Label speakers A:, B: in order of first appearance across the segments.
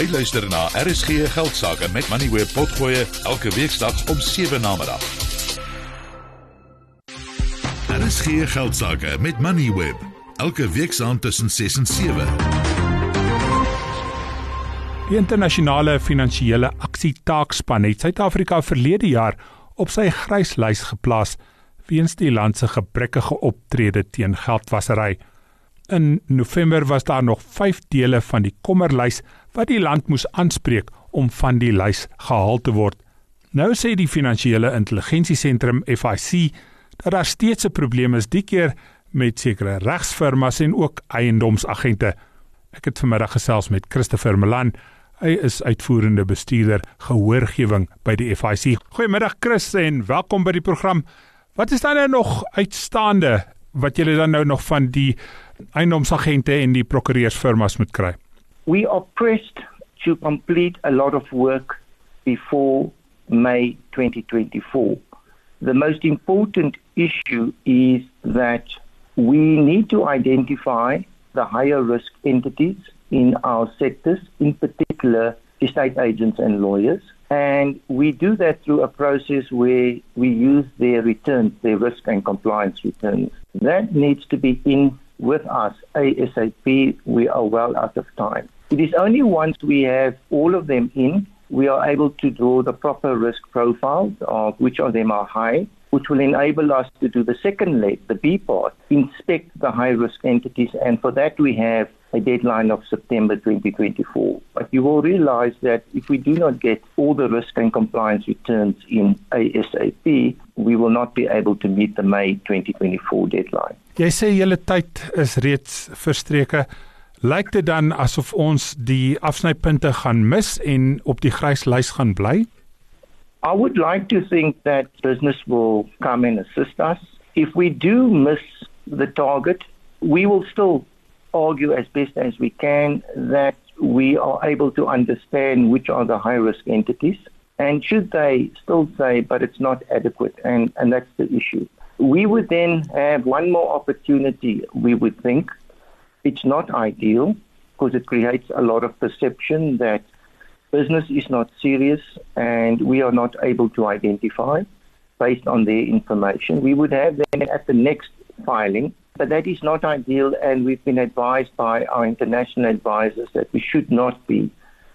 A: Jy luister na RSG Geldsaake met Money Web Potgoe elke weeksdag om 7 na middag. RSG Geldsaake met Money Web elke weeksaand tussen 6 en 7.
B: Die internasionale finansiële aksietaakspan het Suid-Afrika verlede jaar op sy gryslys geplaas weens die land se gebrekkige optrede teen geldwasery. In November was daar nog 5 dele van die kommerlys wat die land moes aanspreek om van die lys gehaal te word. Nou sê die finansiële intelligensiesentrum FIC dat daar steeds 'n probleem is die keer met sekere regsfirmas en ook eiendomsagente. Ek het vanmiddag gesels met Christopher Malan. Hy is uitvoerende bestuurder gehoorgewing by die FIC. Goeiemiddag Chris en welkom by die program. Wat is dan nou nog uitstaande wat julle dan nou nog van die eiendomsagente en die prokureursfirmas moet kry?
C: We are pressed to complete a lot of work before May 2024. The most important issue is that we need to identify the higher risk entities in our sectors, in particular estate agents and lawyers. And we do that through a process where we use their returns, their risk and compliance returns. That needs to be in with us ASAP. We are well out of time. It is only once we have all of them in, we are able to draw the proper risk profiles of which of them are high, which will enable us to do the second leg, the B part, inspect the high risk entities. And for that, we have a deadline of September 2024. But you will realize that if we do not get all the risk and compliance returns in ASAP, we will not be able to meet the May 2024 deadline.
B: Jy sê julle tyd is reeds verstreke. Lyk dit dan asof ons die afsnypunte gaan mis en op die grys lys gaan bly?
C: I would like to think that business will come and assist us. If we do miss the target, we will still argue as best as we can that we are able to understand which are the high risk entities. And should they still say, but it's not adequate, and, and that's the issue. We would then have one more opportunity, we would think. It's not ideal because it creates a lot of perception that business is not serious and we are not able to identify based on their information. We would have then at the next filing but that is not ideal, and we've been advised by our international advisors that we should not be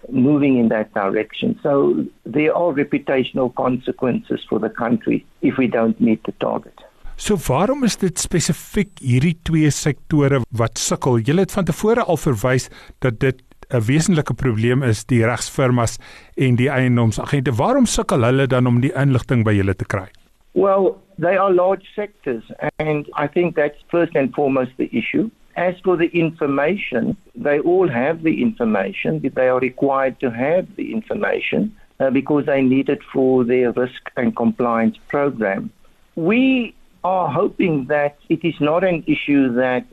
C: moving in that direction. So there are reputational consequences for the country if we don't meet the target.
B: So waarom is dit spesifiek hierdie twee sektore wat sukkel? Julle het van tevore al verwys dat dit 'n wesenlike probleem is die regsfirmas en die eiendomsagente. Waarom sukkel hulle dan om die inligting by julle te kry?
C: Well, they are large sectors, and I think that's first and foremost the issue. As for the information, they all have the information, they are required to have the information uh, because they need it for their risk and compliance program. We are hoping that it is not an issue that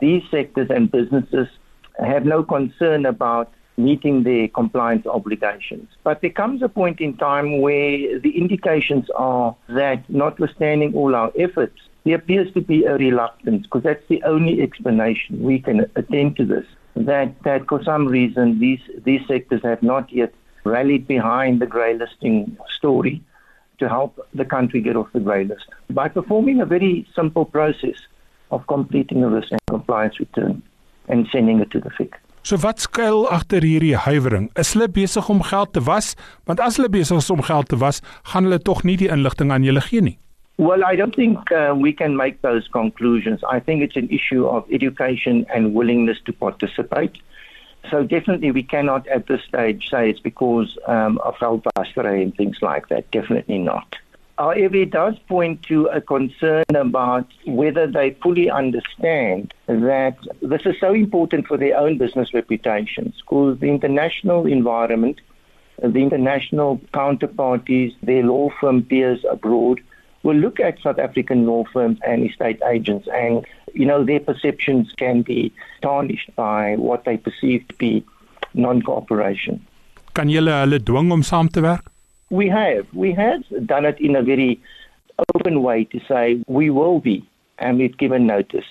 C: these sectors and businesses have no concern about meeting their compliance obligations. But there comes a point in time where the indications are that, notwithstanding all our efforts, there appears to be a reluctance, because that's the only explanation we can attend to this, that, that for some reason these, these sectors have not yet rallied behind the grey listing story to help the country get off the grey list by performing a very simple process of completing a risk and compliance return and sending it to the FIC.
B: So wat skuil agter hierdie huiwering? Is hulle besig om geld te was? Want as hulle besig is om geld te was, gaan hulle tog nie die inligting aan julle gee nie.
C: Well, I don't think uh, we can make those conclusions. I think it's an issue of education and willingness to participate. So definitely we cannot at this stage say it's because um, of Alpastre and things like that. Definitely not. However, it does point to a concern about whether they fully understand that this is so important for their own business reputations because the international environment, the international counterparties, their law firm peers abroad will look at South African law firms and estate agents and you know their perceptions can be tarnished by what they perceive to be non-cooperation.
B: Kan julle hulle dwing om saam te werk?
C: We have. We have done it in a very open way to say we will be, and we've given notice.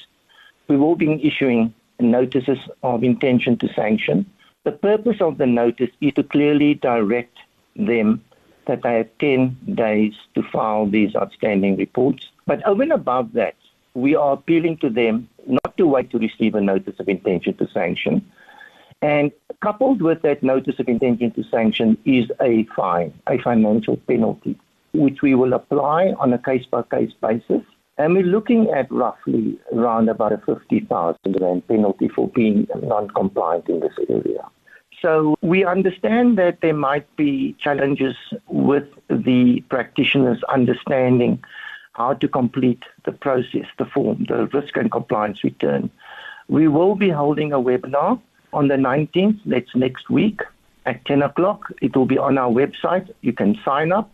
C: We will be issuing notices of intention to sanction The purpose of the notice is to clearly direct them that they have 10 days to file these outstanding reports. But over and above that, we are appealing to them not to wait to receive a notice of intention to sanction. And coupled with that notice of intention to sanction is a fine, a financial penalty, which we will apply on a case by case basis. And we're looking at roughly around about a 50,000 rand penalty for being non compliant in this area. So we understand that there might be challenges with the practitioners understanding how to complete the process, the form, the risk and compliance return. We will be holding a webinar on the 19th, that's next week at 10 o'clock. It will be on our website. You can sign up.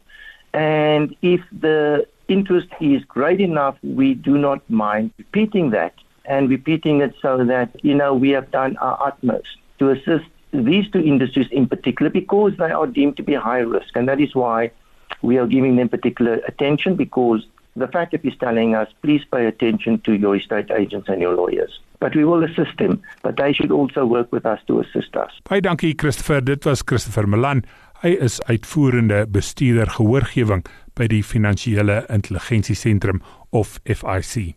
C: And if the interest is great enough, we do not mind repeating that and repeating it so that, you know, we have done our utmost to assist these two industries in particular because they are deemed to be high risk. And that is why we are giving them particular attention because the fact that he's telling us, please pay attention to your estate agents and your lawyers. But we will assist them, but they should also work with us to assist us.
B: Baie dankie Christopher, dit was Christopher Milan. Hy is uitvoerende bestuurder gehoorgewing by die Finansiële Intelligensie Sentrum of FIC.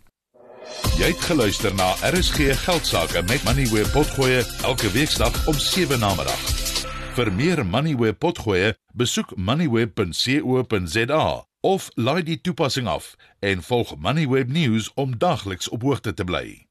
A: Jy het geluister na RSG Geldsaake met Money where potgoe elke weeksdag om 7 na middag. Vir meer Money where potgoe, besoek moneyweb.co.za of laai die toepassing af en volg Moneyweb News om dagliks op hoogte te bly.